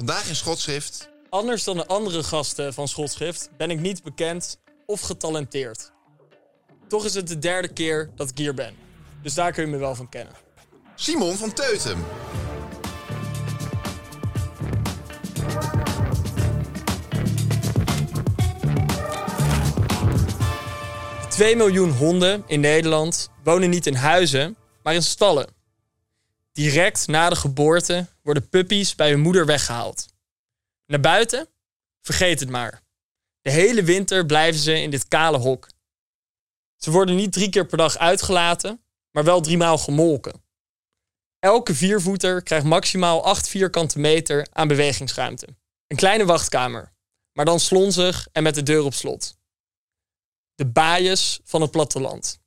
Vandaag in Schotschrift. Anders dan de andere gasten van Schotschrift ben ik niet bekend of getalenteerd. Toch is het de derde keer dat ik hier ben. Dus daar kun je me wel van kennen. Simon van Teutem. 2 miljoen honden in Nederland wonen niet in huizen, maar in stallen. Direct na de geboorte worden puppies bij hun moeder weggehaald. Naar buiten? Vergeet het maar. De hele winter blijven ze in dit kale hok. Ze worden niet drie keer per dag uitgelaten, maar wel driemaal gemolken. Elke viervoeter krijgt maximaal 8 vierkante meter aan bewegingsruimte. Een kleine wachtkamer, maar dan slonzig en met de deur op slot. De baaiers van het platteland.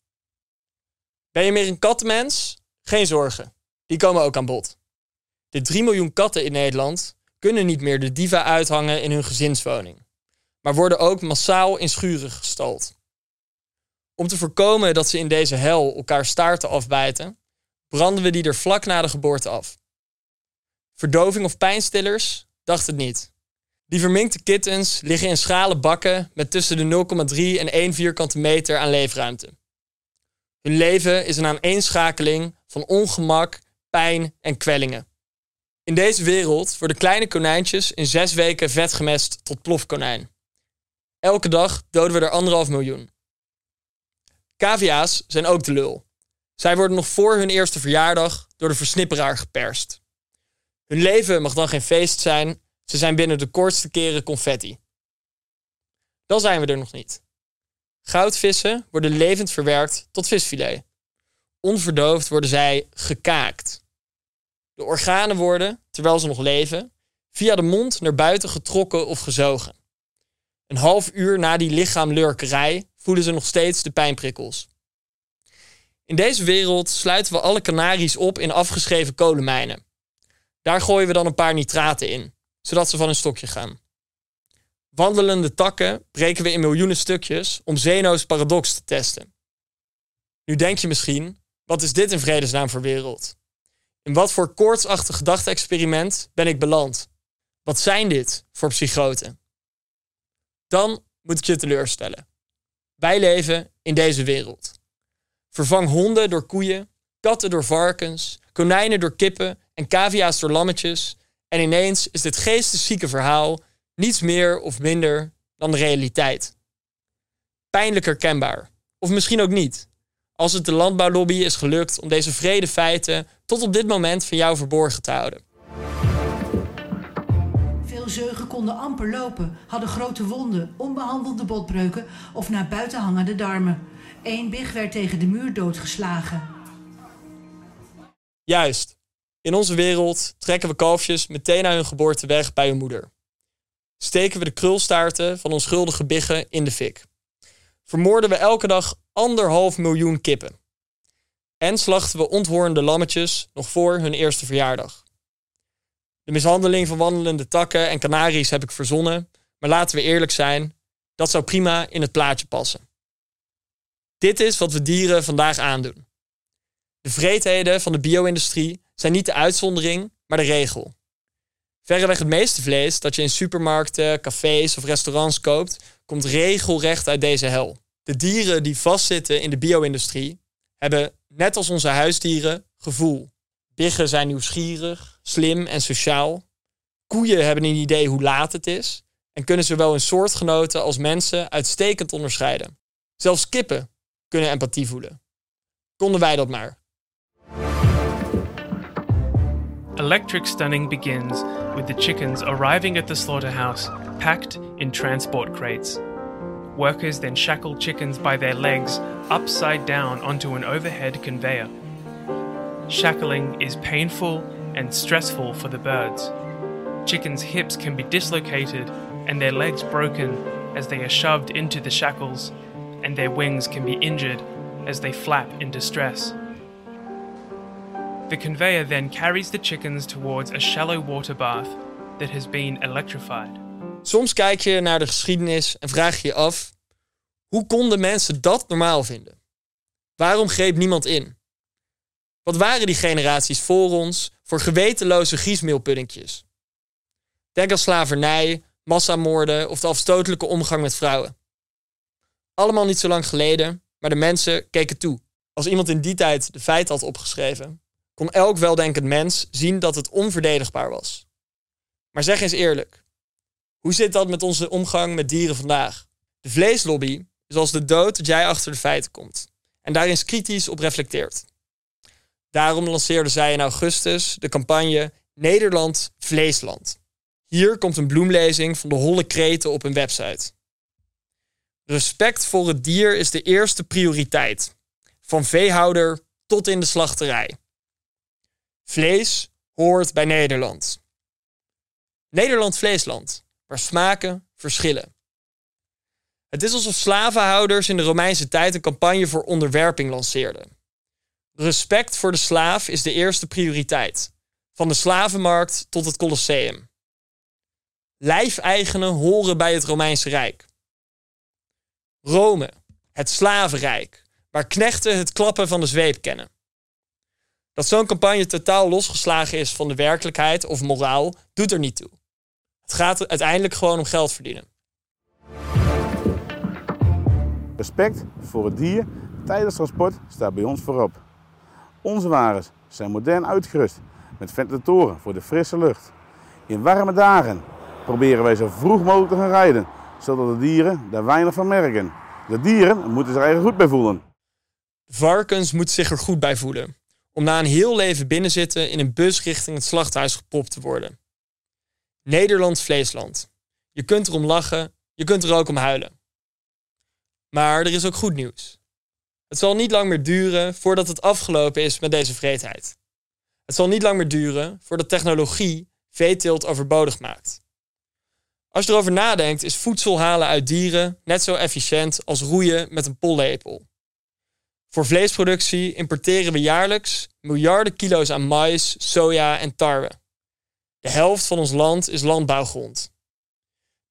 Ben je meer een kattenmens? Geen zorgen, die komen ook aan bod. De 3 miljoen katten in Nederland kunnen niet meer de diva uithangen in hun gezinswoning, maar worden ook massaal in schuren gestald. Om te voorkomen dat ze in deze hel elkaar staarten afbijten, branden we die er vlak na de geboorte af. Verdoving of pijnstillers? Dacht het niet. Die verminkte kittens liggen in schrale bakken met tussen de 0,3 en 1 vierkante meter aan leefruimte. Hun leven is een aaneenschakeling van ongemak, pijn en kwellingen. In deze wereld worden kleine konijntjes in zes weken vet gemest tot plofkonijn. Elke dag doden we er anderhalf miljoen. Cavia's zijn ook de lul. Zij worden nog voor hun eerste verjaardag door de versnipperaar geperst. Hun leven mag dan geen feest zijn, ze zijn binnen de kortste keren confetti. Dan zijn we er nog niet. Goudvissen worden levend verwerkt tot visfilet. Onverdoofd worden zij gekaakt. Organen worden, terwijl ze nog leven, via de mond naar buiten getrokken of gezogen. Een half uur na die lichaamlurkerij voelen ze nog steeds de pijnprikkels. In deze wereld sluiten we alle kanaries op in afgeschreven kolenmijnen. Daar gooien we dan een paar nitraten in, zodat ze van hun stokje gaan. Wandelende takken breken we in miljoenen stukjes om Zeno's paradox te testen. Nu denk je misschien, wat is dit in vredesnaam voor wereld? In wat voor koortsachtig gedachte-experiment ben ik beland? Wat zijn dit voor psychoten? Dan moet ik je teleurstellen. Wij leven in deze wereld. Vervang honden door koeien, katten door varkens, konijnen door kippen en cavia's door lammetjes. En ineens is dit geesteszieke verhaal niets meer of minder dan de realiteit. Pijnlijk herkenbaar. Of misschien ook niet. Als het de landbouwlobby is gelukt om deze vrede feiten tot op dit moment van jou verborgen te houden. Veel zeugen konden amper lopen, hadden grote wonden, onbehandelde botbreuken of naar buiten hangende darmen. Eén big werd tegen de muur doodgeslagen. Juist. In onze wereld trekken we kalfjes meteen na hun geboorte weg bij hun moeder. Steken we de krulstaarten van onschuldige biggen in de fik. Vermoorden we elke dag anderhalf miljoen kippen. En slachten we onthoornde lammetjes nog voor hun eerste verjaardag. De mishandeling van wandelende takken en kanaries heb ik verzonnen, maar laten we eerlijk zijn, dat zou prima in het plaatje passen. Dit is wat we dieren vandaag aandoen. De vreedheden van de bio-industrie zijn niet de uitzondering, maar de regel. Verreweg het meeste vlees dat je in supermarkten, cafés of restaurants koopt, komt regelrecht uit deze hel. De dieren die vastzitten in de bio-industrie hebben net als onze huisdieren, gevoel. Biggen zijn nieuwsgierig, slim en sociaal. Koeien hebben een idee hoe laat het is en kunnen zowel hun soortgenoten als mensen uitstekend onderscheiden. Zelfs kippen kunnen empathie voelen. Konden wij dat maar? Electric stunning begins with the chickens arriving at the slaughterhouse packed in transport crates. Workers then shackle chickens by their legs upside down onto an overhead conveyor. Shackling is painful and stressful for the birds. Chickens' hips can be dislocated and their legs broken as they are shoved into the shackles, and their wings can be injured as they flap in distress. The conveyor then carries the chickens towards a shallow water bath that has been electrified. Soms kijk je naar de geschiedenis en vraag je je af: hoe konden mensen dat normaal vinden? Waarom greep niemand in? Wat waren die generaties voor ons voor gewetenloze griesmeelpuddingjes? Denk aan slavernij, massamoorden of de afstotelijke omgang met vrouwen. Allemaal niet zo lang geleden, maar de mensen keken toe. Als iemand in die tijd de feiten had opgeschreven, kon elk weldenkend mens zien dat het onverdedigbaar was. Maar zeg eens eerlijk, hoe zit dat met onze omgang met dieren vandaag? De vleeslobby is als de dood dat jij achter de feiten komt en daar eens kritisch op reflecteert. Daarom lanceerde zij in augustus de campagne Nederland Vleesland. Hier komt een bloemlezing van de holle kreten op een website. Respect voor het dier is de eerste prioriteit, van veehouder tot in de slachterij. Vlees hoort bij Nederland. Nederland Vleesland, waar smaken verschillen. Het is alsof slavenhouders in de Romeinse tijd een campagne voor onderwerping lanceerden. Respect voor de slaaf is de eerste prioriteit, van de slavenmarkt tot het Colosseum. Lijfeigenen horen bij het Romeinse Rijk. Rome, het slavenrijk, waar knechten het klappen van de zweep kennen. Dat zo'n campagne totaal losgeslagen is van de werkelijkheid of moraal, doet er niet toe. Het gaat uiteindelijk gewoon om geld verdienen. Respect voor het dier tijdens transport staat bij ons voorop. Onze wagens zijn modern uitgerust met ventilatoren voor de frisse lucht. In warme dagen proberen wij zo vroeg mogelijk te gaan rijden, zodat de dieren daar weinig van merken. De dieren moeten zich er goed bij voelen. Varkens moeten zich er goed bij voelen, om na een heel leven binnenzitten in een bus richting het slachthuis gepopt te worden. Nederland Vleesland. Je kunt erom lachen, je kunt er ook om huilen. Maar er is ook goed nieuws. Het zal niet lang meer duren voordat het afgelopen is met deze vreedheid. Het zal niet lang meer duren voordat technologie veeteelt overbodig maakt. Als je erover nadenkt, is voedsel halen uit dieren net zo efficiënt als roeien met een pollepel. Voor vleesproductie importeren we jaarlijks miljarden kilo's aan mais, soja en tarwe. De helft van ons land is landbouwgrond.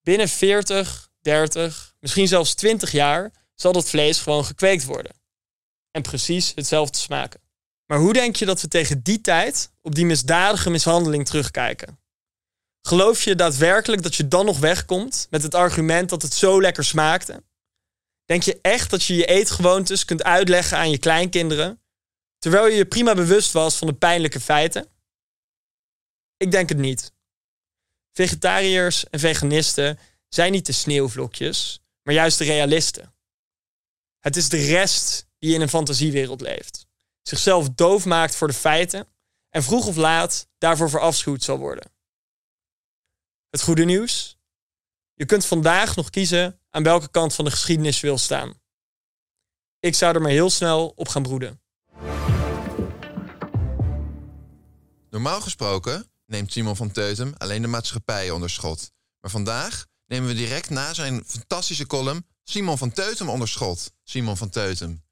Binnen 40, 30, misschien zelfs 20 jaar zal dat vlees gewoon gekweekt worden. En precies hetzelfde smaken. Maar hoe denk je dat we tegen die tijd op die misdadige mishandeling terugkijken? Geloof je daadwerkelijk dat je dan nog wegkomt met het argument dat het zo lekker smaakte? Denk je echt dat je je eetgewoontes kunt uitleggen aan je kleinkinderen, terwijl je je prima bewust was van de pijnlijke feiten? Ik denk het niet. Vegetariërs en veganisten zijn niet de sneeuwvlokjes, maar juist de realisten. Het is de rest die in een fantasiewereld leeft, zichzelf doof maakt voor de feiten en vroeg of laat daarvoor verafschuwd zal worden. Het goede nieuws? Je kunt vandaag nog kiezen aan welke kant van de geschiedenis je wil staan. Ik zou er maar heel snel op gaan broeden. Normaal gesproken neemt Simon van Teutem alleen de maatschappij onder schot. Maar vandaag nemen we direct na zijn fantastische column Simon van Teutem onder schot. Simon van Teutem.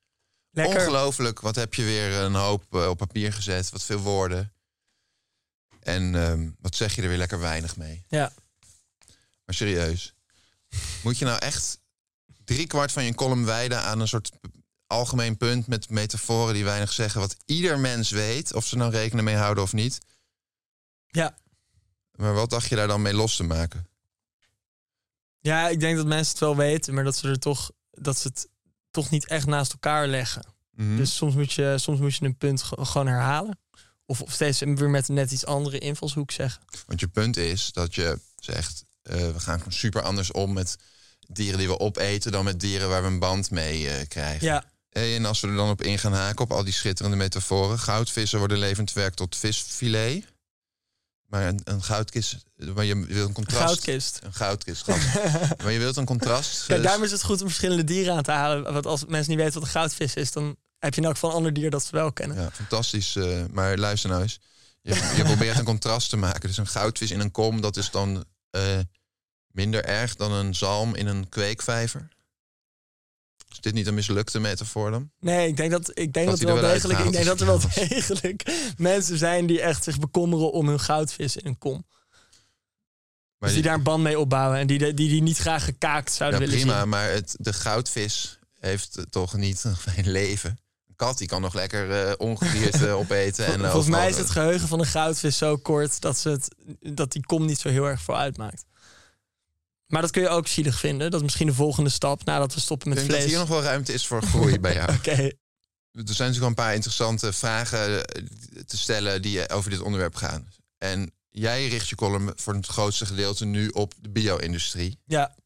Lekker. Ongelooflijk, wat heb je weer een hoop eh, op papier gezet. Wat veel woorden. En ehm, wat zeg je er weer lekker weinig mee. Ja. Maar serieus. Moet je nou echt drie kwart van je column wijden aan een soort algemeen punt met metaforen die weinig zeggen, wat ieder mens weet, of ze nou rekenen mee houden of niet. Ja. Maar wat dacht je daar dan mee los te maken? Ja, ik denk dat mensen het wel weten, maar dat ze er toch dat ze het toch niet echt naast elkaar leggen. Mhm. Dus soms moet, je, soms moet je een punt ge- gewoon herhalen. Of, of steeds weer met een net iets andere invalshoek zeggen. Want je punt is dat je zegt, eh, we gaan gewoon super anders om met dieren die we opeten dan met dieren waar we een band mee eh, krijgen. Ja, En als we er dan op in gaan haken, op al die schitterende metaforen. Goudvissen worden levend verwerkt tot visfilet. Maar een, een goudkist, maar je wil een contrast. goudkist. Een goudkist, maar je wilt een contrast. Kijk, dus- daarom is het goed om verschillende dieren aan te halen. Want als mensen niet weten wat een goudvis is, dan heb je in elk geval een ander dier dat ze wel kennen. Ja, fantastisch. eh, maar luister nou eens. Je, je probeert een contrast te maken. Dus een goudvis in een kom, dat is dan eh, minder erg dan een zalm in een kweekvijver. Is dit niet een mislukte metafoor dan? Nee, ik denk dat, ik denk Dat dat, wel degelijk, ik denk dat er wel degelijk mensen zijn die echt zich bekommeren om hun goudvis in een kom. Maar dus die daar een band mee opbouwen en die die, die, die niet graag gekaakt ja, zouden willen prima, zien. maar het, de goudvis heeft toch niet een fijn leven. Een kat die kan nog lekker eh ongedierte opeten. En, Volgens mij is het geheugen van een goudvis zo kort dat, ze het, dat die kom niet zo heel erg voor uitmaakt. Maar dat kun je ook zielig vinden. Dat is misschien de volgende stap nadat we stoppen Ik met denk dat vlees. hier nog wel ruimte is voor groei bij jou. Oké, Er zijn natuurlijk wel een paar interessante vragen eh, te stellen die eh, over dit onderwerp gaan. En jij richt je column voor het grootste gedeelte nu op de bio-industrie. ja.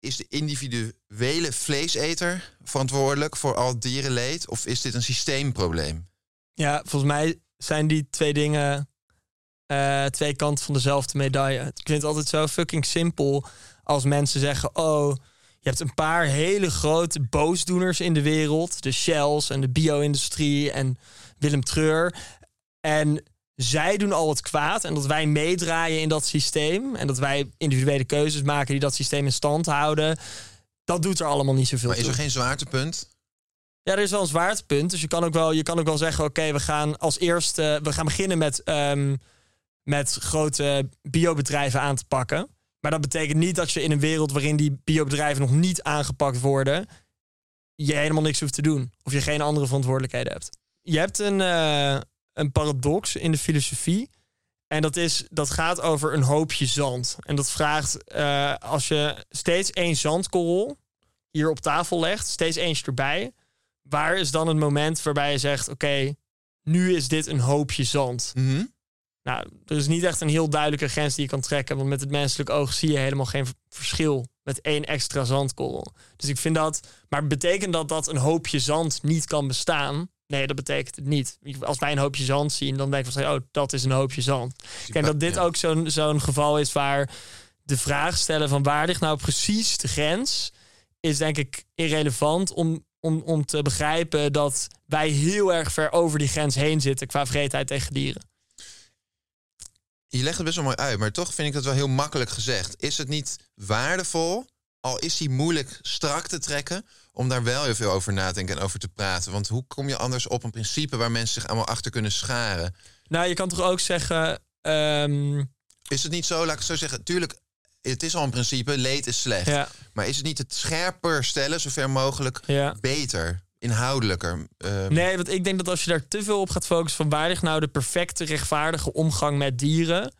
Is de individuele vleeseter verantwoordelijk voor al dierenleed? Of is dit een systeemprobleem? Ja, volgens mij zijn die twee dingen eh, twee kanten van dezelfde medaille. Ik vind het altijd zo fucking simpel als mensen zeggen: Oh, je hebt een paar hele grote boosdoeners in de wereld. De Shells en de bio-industrie en Willem Treur. En zij doen al het kwaad. En dat wij meedraaien in dat systeem. En dat wij individuele keuzes maken die dat systeem in stand houden. Dat doet er allemaal niet zoveel Maar is toe. er geen zwaartepunt? Ja, er is wel een zwaartepunt. Dus je kan ook wel, je kan ook wel zeggen: oké, we gaan als eerste, we gaan beginnen met, ehm, met grote biobedrijven aan te pakken. Maar dat betekent niet dat je in een wereld waarin die biobedrijven nog niet aangepakt worden, je helemaal niks hoeft te doen. Of je geen andere verantwoordelijkheden hebt. Je hebt een, eh, een paradox in de filosofie. En dat, is, dat gaat over een hoopje zand. En dat vraagt, eh, als je steeds één zandkorrel hier op tafel legt, steeds eentje erbij, waar is dan het moment waarbij je zegt: Oké, nu is dit een hoopje zand? Mhm. Nou, er is niet echt een heel duidelijke grens die je kan trekken, want met het menselijk oog zie je helemaal geen verschil met één extra zandkorrel. Dus ik vind dat, maar betekent dat dat een hoopje zand niet kan bestaan? Nee, dat betekent het niet. Als wij een hoopje zand zien, dan denk ik van, oh, dat is een hoopje zand. Ik denk dat dit ja. ook zo'n zo'n geval is waar de vraag stellen van waar ligt nou precies de grens, is denk ik irrelevant om, om, om te begrijpen dat wij heel erg ver over die grens heen zitten qua vreedheid tegen dieren. Je legt het best wel mooi uit, maar toch vind ik dat wel heel makkelijk gezegd. Is het niet waardevol, al is die moeilijk strak te trekken, om daar wel heel veel over na te denken en over te praten? Want hoe kom je anders op een principe waar mensen zich allemaal achter kunnen scharen? Nou, je kan toch ook zeggen. ehm, Is het niet zo, laat ik het zo zeggen, tuurlijk, het is al een principe, leed is slecht. ja, Maar is het niet het scherper stellen, zover mogelijk, ja. beter, inhoudelijker? Ehm, Nee, want ik denk dat als je daar te veel op gaat focussen van waar ligt nou de perfecte, rechtvaardige omgang met dieren,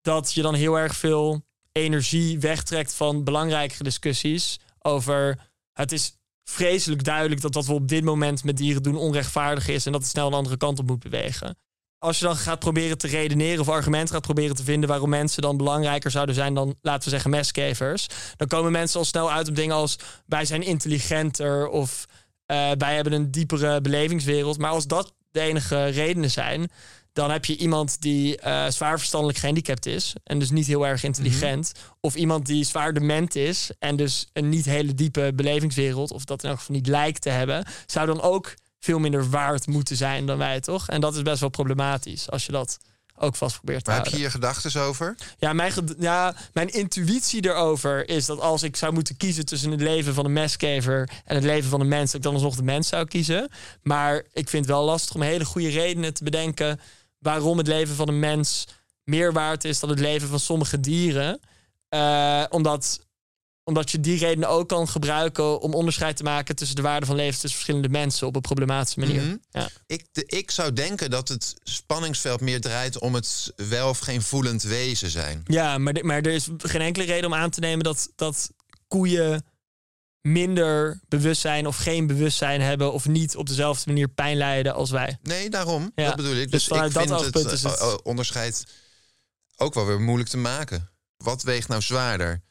dat je dan heel erg veel energie wegtrekt van belangrijkere discussies over het is vreselijk duidelijk dat wat we op dit moment met dieren doen onrechtvaardig is en dat het snel een andere kant op moet bewegen. Als je dan gaat proberen te redeneren of argumenten gaat proberen te vinden waarom mensen dan belangrijker zouden zijn dan, laten we zeggen, meskevers, dan komen mensen al snel uit op dingen als wij zijn intelligenter of eh, wij hebben een diepere belevingswereld. Maar als dat de enige redenen zijn, dan heb je iemand die eh, zwaar verstandelijk gehandicapt is en dus niet heel erg intelligent. Of iemand die zwaar dement is en dus een niet hele diepe belevingswereld, of dat in elk geval niet lijkt te hebben, zou dan ook veel minder waard moeten zijn dan wij, toch? En dat is best wel problematisch als je dat ook vast probeert te maar heb je hier gedachten over? Ja, mijn, ja, mijn intuïtie erover is dat als ik zou moeten kiezen tussen het leven van een meskever en het leven van een mens, dat ik dan alsnog de mens zou kiezen. Maar ik vind het wel lastig om hele goede redenen te bedenken waarom het leven van een mens meer waard is dan het leven van sommige dieren. Eh, omdat, omdat je die redenen ook kan gebruiken om onderscheid te maken tussen de waarde van leven tussen verschillende mensen op een problematische manier. Mhm. ja. Ik, de, ik zou denken dat het spanningsveld meer draait om het wel of geen voelend wezen zijn. Ja, maar, de- maar er is geen enkele reden om aan te nemen dat, dat koeien minder bewustzijn of geen bewustzijn hebben of niet op dezelfde manier pijn lijden als wij. Nee, daarom. Ja. Dat bedoel ik. Dus Dus, vanuit ik dat vind het, het- eh, onderscheid ook wel weer moeilijk te maken. Wat weegt nou zwaarder?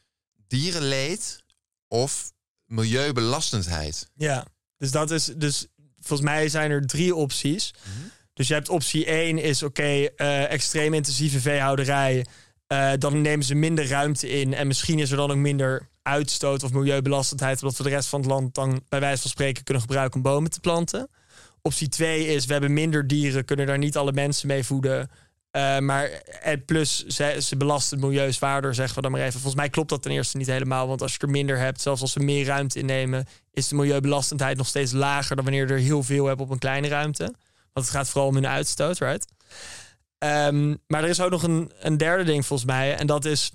Dierenleed of milieubelastendheid? Ja, dus dat is dus volgens mij zijn er drie opties. Dus je hebt optie 1 is oké, eh, extreem intensieve veehouderij. Eh, dan nemen ze minder ruimte in en misschien is er dan ook minder uitstoot of milieubelastendheid, omdat we de rest van het land dan bij wijze van spreken kunnen gebruiken om bomen te planten. Optie 2 is we hebben minder dieren, kunnen daar niet alle mensen mee voeden. Eh, maar en plus, ze, ze belasten het milieu zwaarder, zeggen we dan maar even. Volgens mij klopt dat ten eerste niet helemaal. Want als je er minder hebt, zelfs als we meer ruimte innemen, is de milieubelastendheid nog steeds lager dan wanneer je er heel veel hebt op een kleine ruimte. Want het gaat vooral om hun uitstoot, right? Ehm, maar er is ook nog een, een derde ding volgens mij. En dat is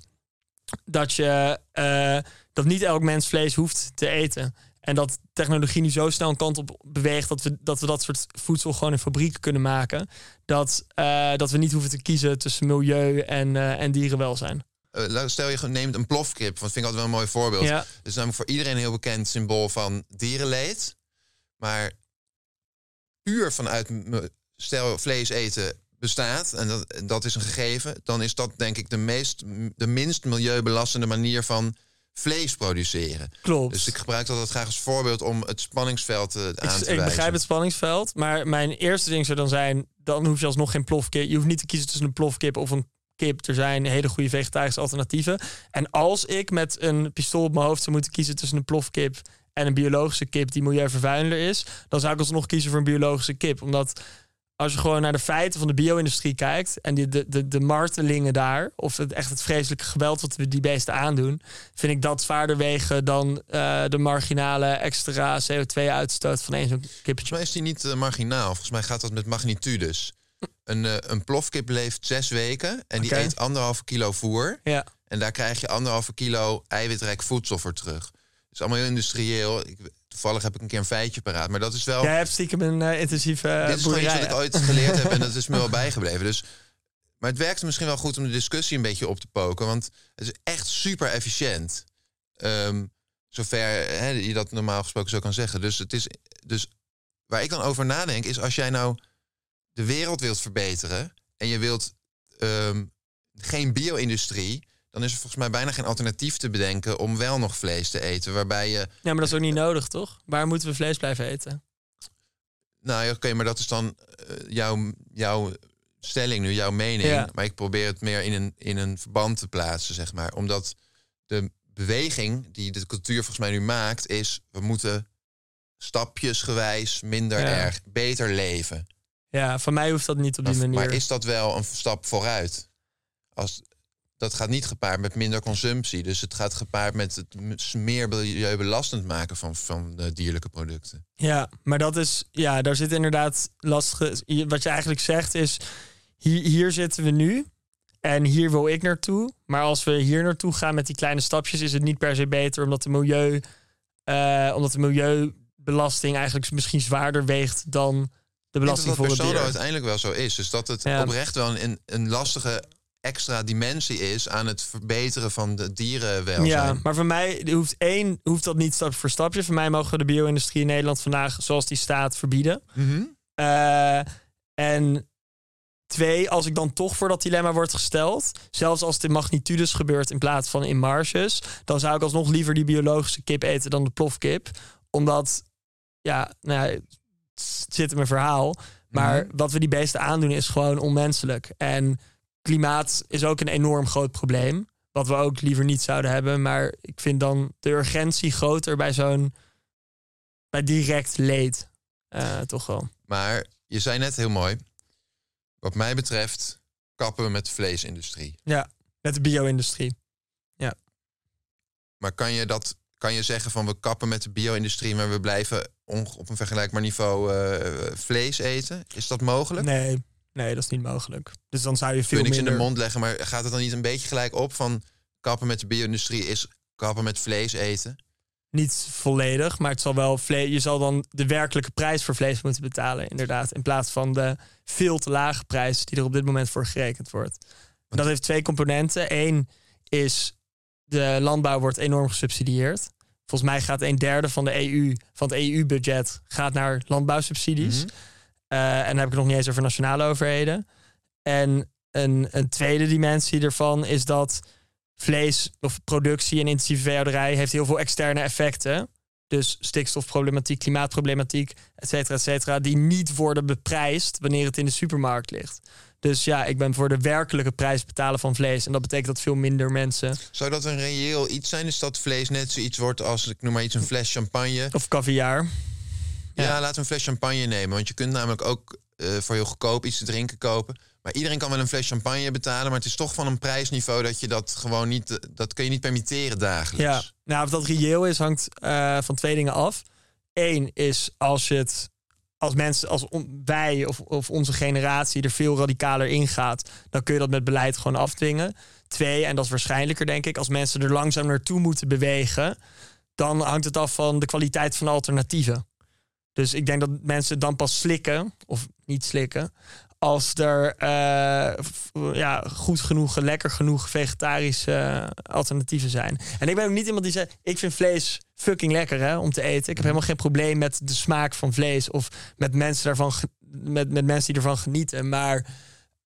dat je eh, dat niet elk mens vlees hoeft te eten. En dat technologie nu zo snel een kant op beweegt dat we dat, we dat soort voedsel gewoon in fabrieken kunnen maken. Dat, eh, dat we niet hoeven te kiezen tussen milieu en, eh, en dierenwelzijn. Eh, stel je neemt een plofkip, want vind ik altijd wel een mooi voorbeeld. Ja. Dat is namelijk voor iedereen een heel bekend symbool van dierenleed. Maar puur vanuit stel vlees eten bestaat en dat, dat is een gegeven, dan is dat denk ik de meest de minst milieubelastende manier van vlees produceren. Klopt. Dus ik gebruik dat altijd graag als voorbeeld om het spanningsveld eh, aan Ik, te ik wijzen. begrijp het spanningsveld, maar mijn eerste ding zou dan zijn: dan hoef je alsnog geen plofkip. Je hoeft niet te kiezen tussen een plofkip of een kip. Er zijn hele goede vegetarische alternatieven. En als ik met een pistool op mijn hoofd zou moeten kiezen tussen een plofkip en een biologische kip die milieuvervuilender is, dan zou ik alsnog kiezen voor een biologische kip. Omdat als je gewoon naar de feiten van de bio-industrie kijkt en die, de, de, de martelingen daar, of het, echt het vreselijke geweld wat we die beesten aandoen, vind ik dat zwaarder wegen dan eh, de marginale extra CO2-uitstoot van één zo'n kippetje. Volgens mij is die niet eh, marginaal. Volgens mij gaat dat met magnitudes. Een, eh, een plofkip leeft zes weken en die eet anderhalve kilo voer. Ja. En daar krijg je anderhalve kilo eiwitrijk voedsel voor terug. Het is allemaal heel industrieel. Ik, toevallig heb ik een keer een feitje paraat. Maar dat is wel... Jij hebt stiekem een eh, intensieve uh, dit is gewoon iets wat ik ooit geleerd heb en dat is me wel bijgebleven. Dus, maar het werkt misschien wel goed om de discussie een beetje op te poken. Want het is echt super efficiënt. Ehm, zover hè, je dat normaal gesproken zo kan zeggen. Dus, het is, dus waar ik dan over nadenk is als jij nou de wereld wilt verbeteren... en je wilt ehm, geen bio-industrie... dan is er volgens mij bijna geen alternatief te bedenken... om wel nog vlees te eten. Waarbij je Ja, maar dat is ook niet nodig, toch? Waar moeten we vlees blijven eten? Nou ja, oké, maar dat is dan eh, jouw, jouw stelling nu, jouw mening. Ja. Maar ik probeer het meer in een, in een verband te plaatsen, zeg maar. Omdat de beweging die de cultuur volgens mij nu maakt, is we moeten stapjesgewijs minder Ja. erg, beter leven. Ja, van mij hoeft dat niet op die Maar, manier. maar is dat wel een stap vooruit? Als, dat gaat niet gepaard met minder consumptie. Dus het gaat gepaard met het meer milieubelastend maken van, van de dierlijke producten. Ja, maar dat is, ja, daar zit inderdaad lastige. Wat je eigenlijk zegt is: hier, hier zitten we nu en hier wil ik naartoe. Maar als we hier naartoe gaan met die kleine stapjes, is het niet per se beter, omdat de milieu, eh, omdat de milieubelasting eigenlijk misschien zwaarder weegt dan de belasting dat voor dat het dier. uiteindelijk wel zo is. Dus dat het Ja. oprecht wel een, een lastige extra dimensie is aan het verbeteren van de dierenwelzijn. Ja, maar voor mij hoeft één hoeft dat niet stap voor stapje. Voor mij mogen we de bio-industrie in Nederland vandaag, zoals die staat, verbieden. Mhm. Eh, en twee, als ik dan toch voor dat dilemma word gesteld, zelfs als het in magnitudes gebeurt in plaats van in marges, dan zou ik alsnog liever die biologische kip eten dan de plofkip. Omdat, ja, nou ja, het zit in mijn verhaal. Maar Mhm. wat we die beesten aandoen is gewoon onmenselijk. En klimaat is ook een enorm groot probleem. Wat we ook liever niet zouden hebben. Maar ik vind dan de urgentie groter bij zo'n. bij direct leed. Eh, toch wel. Maar je zei net heel mooi, wat mij betreft kappen we met de vleesindustrie. Ja, met de bio-industrie. Maar kan je dat kan je zeggen van we kappen met de bio-industrie, maar we blijven op een vergelijkbaar niveau eh, vlees eten? Is dat mogelijk? Nee, nee, dat is niet mogelijk. Dus dan zou je Kun veel je niks in minder... de mond leggen, maar gaat het dan niet een beetje gelijk op van kappen met de bio-industrie is kappen met vlees eten? Niet volledig, maar het zal wel vlees. Je zal dan de werkelijke prijs voor vlees moeten betalen, inderdaad. In plaats van de veel te lage prijs die er op dit moment voor gerekend wordt. Dat heeft twee componenten. Eén is de landbouw wordt enorm gesubsidieerd. Volgens mij gaat een derde van, de EU, van het EU-budget gaat naar landbouwsubsidies. Mhm. En dan heb ik het nog niet eens over nationale overheden. En een, een tweede dimensie ervan is dat vlees of productie en intensieve veehouderij heeft heel veel externe effecten. Dus stikstofproblematiek, klimaatproblematiek, et cetera, et cetera, die niet worden beprijsd wanneer het in de supermarkt ligt. Dus ja, ik ben voor de werkelijke prijs betalen van vlees. En dat betekent dat veel minder mensen. Zou dat een reëel iets zijn? Is dat vlees net zoiets wordt als, ik noem maar iets, een fles champagne? Of caviar. Ja, Ja. laten we een fles champagne nemen. Want je kunt namelijk ook eh, voor heel goedkoop iets te drinken kopen. Maar iedereen kan wel een fles champagne betalen. Maar het is toch van een prijsniveau dat je dat gewoon niet... eh, Dat kun je niet permitteren dagelijks. Ja, nou, of dat reëel is, hangt eh, van twee dingen af. Eén is als je het als mensen, als on- wij of, of onze generatie er veel radicaler in gaat, dan kun je dat met beleid gewoon afdwingen. Twee, en dat is waarschijnlijker denk ik, als mensen er langzaam naartoe moeten bewegen, dan hangt het af van de kwaliteit van alternatieven. Dus ik denk dat mensen dan pas slikken, of niet slikken, als er eh, ja, goed genoeg, lekker genoeg vegetarische eh, alternatieven zijn. En ik ben ook niet iemand die zegt, ik vind vlees fucking lekker hè, om te eten. Ik heb helemaal geen probleem met de smaak van vlees of met mensen, daarvan, met, met mensen die ervan genieten. Maar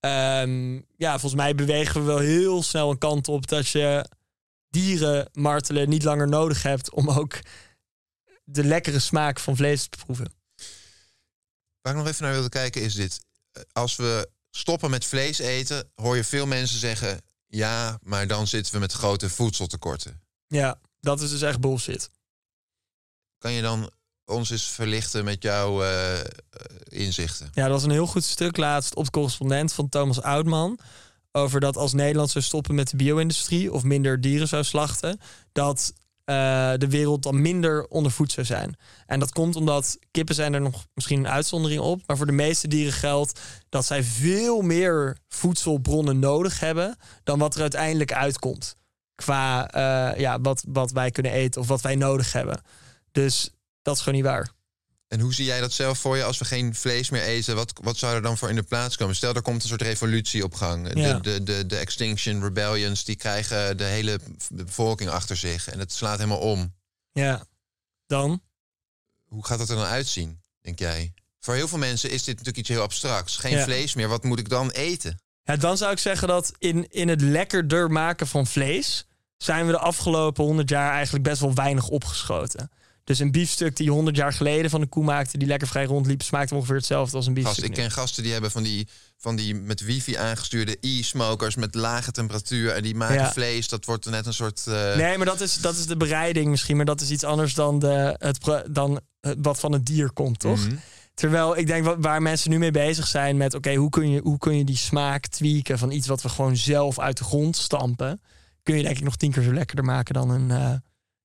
ehm, ja, volgens mij bewegen we wel heel snel een kant op dat je dieren martelen niet langer nodig hebt om ook de lekkere smaak van vlees te proeven. Waar ik nog even naar wilde kijken is dit. Als we stoppen met vlees eten, hoor je veel mensen zeggen... ja, maar dan zitten we met grote voedseltekorten. Ja, dat is dus echt bullshit. Kan je dan ons eens verlichten met jouw eh, eh, inzichten? Ja, dat was een heel goed stuk laatst op de correspondent van Thomas Oudman. Over dat als Nederland zou stoppen met de bio-industrie of minder dieren zou slachten, dat eh, de wereld dan minder ondervoed zou zijn. En dat komt omdat kippen zijn er nog misschien een uitzondering op, maar voor de meeste dieren geldt dat zij veel meer voedselbronnen nodig hebben dan wat er uiteindelijk uitkomt. Qua eh, ja, wat, wat wij kunnen eten of wat wij nodig hebben. Dus dat is gewoon niet waar. En hoe zie jij dat zelf voor je als we geen vlees meer eten? Wat, wat zou er dan voor in de plaats komen? Stel, er komt een soort revolutie op gang. Ja. De, de, de, de Extinction Rebellions die krijgen de hele bevolking achter zich. En het slaat helemaal om. Ja, dan? Hoe gaat dat er dan uitzien, denk jij? Voor heel veel mensen is dit natuurlijk iets heel abstracts. Geen Ja. vlees meer, wat moet ik dan eten? Ja, dan zou ik zeggen dat in, in het lekkerder maken van vlees... zijn we de afgelopen 100 jaar eigenlijk best wel weinig opgeschoten. Dus een biefstuk die 100 jaar geleden van de koe maakte... die lekker vrij rondliep, smaakt ongeveer hetzelfde als een Gast, biefstuk ik nu. ken gasten die hebben van die, van die met wifi aangestuurde e-smokers met lage temperatuur. En die maken Ja. vlees. Dat wordt net een soort. eh, Nee, maar dat is, dat is de bereiding misschien. Maar dat is iets anders dan, de, het, dan wat van het dier komt, toch? Mhm. Terwijl ik denk wa- waar mensen nu mee bezig zijn met... oké, hoe, kun je, hoe kun je die smaak tweaken van iets wat we gewoon zelf uit de grond stampen... kun je denk ik nog tien keer zo lekkerder maken dan, een, eh,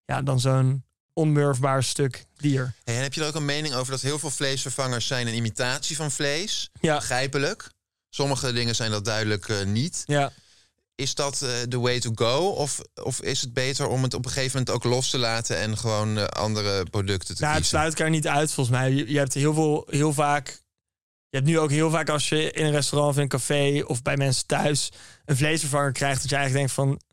ja, dan zo'n onmurfbaar stuk dier. Hey, en heb je er ook een mening over dat heel veel vleesvervangers zijn een imitatie van vlees? Ja. Begrijpelijk. Sommige dingen zijn dat duidelijk eh, niet. Ja. Is dat eh, the way to go? Of, of is het beter om het op een gegeven moment ook los te laten en gewoon eh, andere producten te Nou, het sluit elkaar niet uit volgens mij. Je, je hebt heel veel, heel vaak. Je hebt nu ook heel vaak als je in een restaurant of in een café of bij mensen thuis een vleesvervanger krijgt, dat je eigenlijk denkt van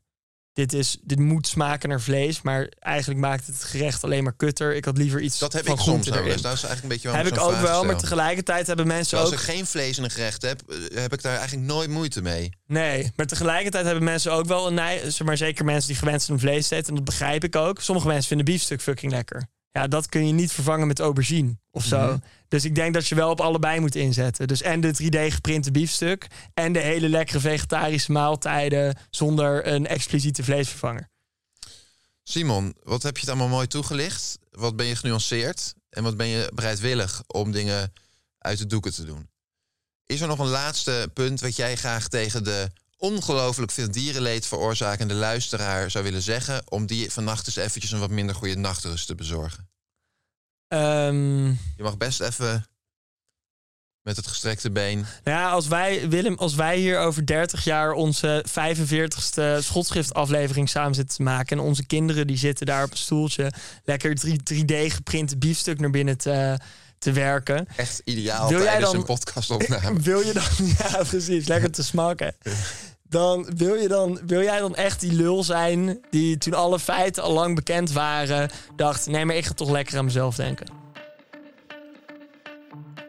dit is, dit moet smaken naar vlees, maar eigenlijk maakt het gerecht alleen maar kutter. Ik had liever iets Dat heb van ik soms wel eens. Dat is eigenlijk een beetje Heb ik ook wel, maar tegelijkertijd hebben mensen Als ook ik geen vlees in een gerecht heb, heb ik daar eigenlijk nooit moeite mee. Nee, maar tegelijkertijd hebben mensen ook wel een neiging, maar zeker mensen die gewend zijn om vlees te eten, en dat begrijp ik ook. Sommige mensen vinden biefstuk fucking lekker. Ja, dat kun je niet vervangen met aubergine of zo. Mhm. Dus ik denk dat je wel op allebei moet inzetten. Dus en de 3D geprinte biefstuk en de hele lekkere vegetarische maaltijden zonder een expliciete vleesvervanger. Simon, wat heb je het allemaal mooi toegelicht? Wat ben je genuanceerd? En wat ben je bereidwillig om dingen uit de doeken te doen? Is er nog een laatste punt wat jij graag tegen de ongelooflijk veel dierenleed veroorzakende luisteraar zou willen zeggen... om die vannacht eens eventjes een wat minder goede nachtrust te bezorgen? Ehm, Je mag best even met het gestrekte been... Nou ja, als wij, Willem, als wij hier over 30 jaar onze 45ste schotschriftaflevering samen zitten te maken. En onze kinderen die zitten daar op een stoeltje lekker 3, d geprinte biefstuk naar binnen te, te werken. Echt ideaal Wil jij tijdens dan- een podcastopname. Wil je dan, ja precies, lekker te smaken. Dan wil, je dan wil jij dan echt die lul zijn die toen alle feiten al lang bekend waren, dacht: nee, maar ik ga toch lekker aan mezelf denken.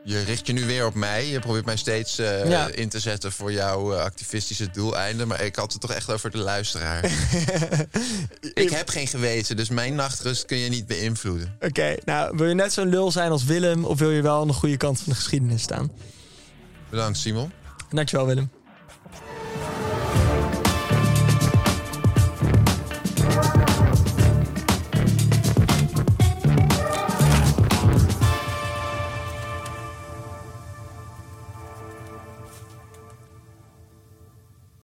Je richt je nu weer op mij. Je probeert mij steeds eh, Ja. in te zetten voor jouw eh, activistische doeleinden. Maar ik had het toch echt over de luisteraar. ik heb geen geweten, dus mijn nachtrust kun je niet beïnvloeden. Oké, nou wil je net zo'n lul zijn als Willem, of wil je wel aan de goede kant van de geschiedenis staan? Bedankt, Simon. Dankjewel, Willem.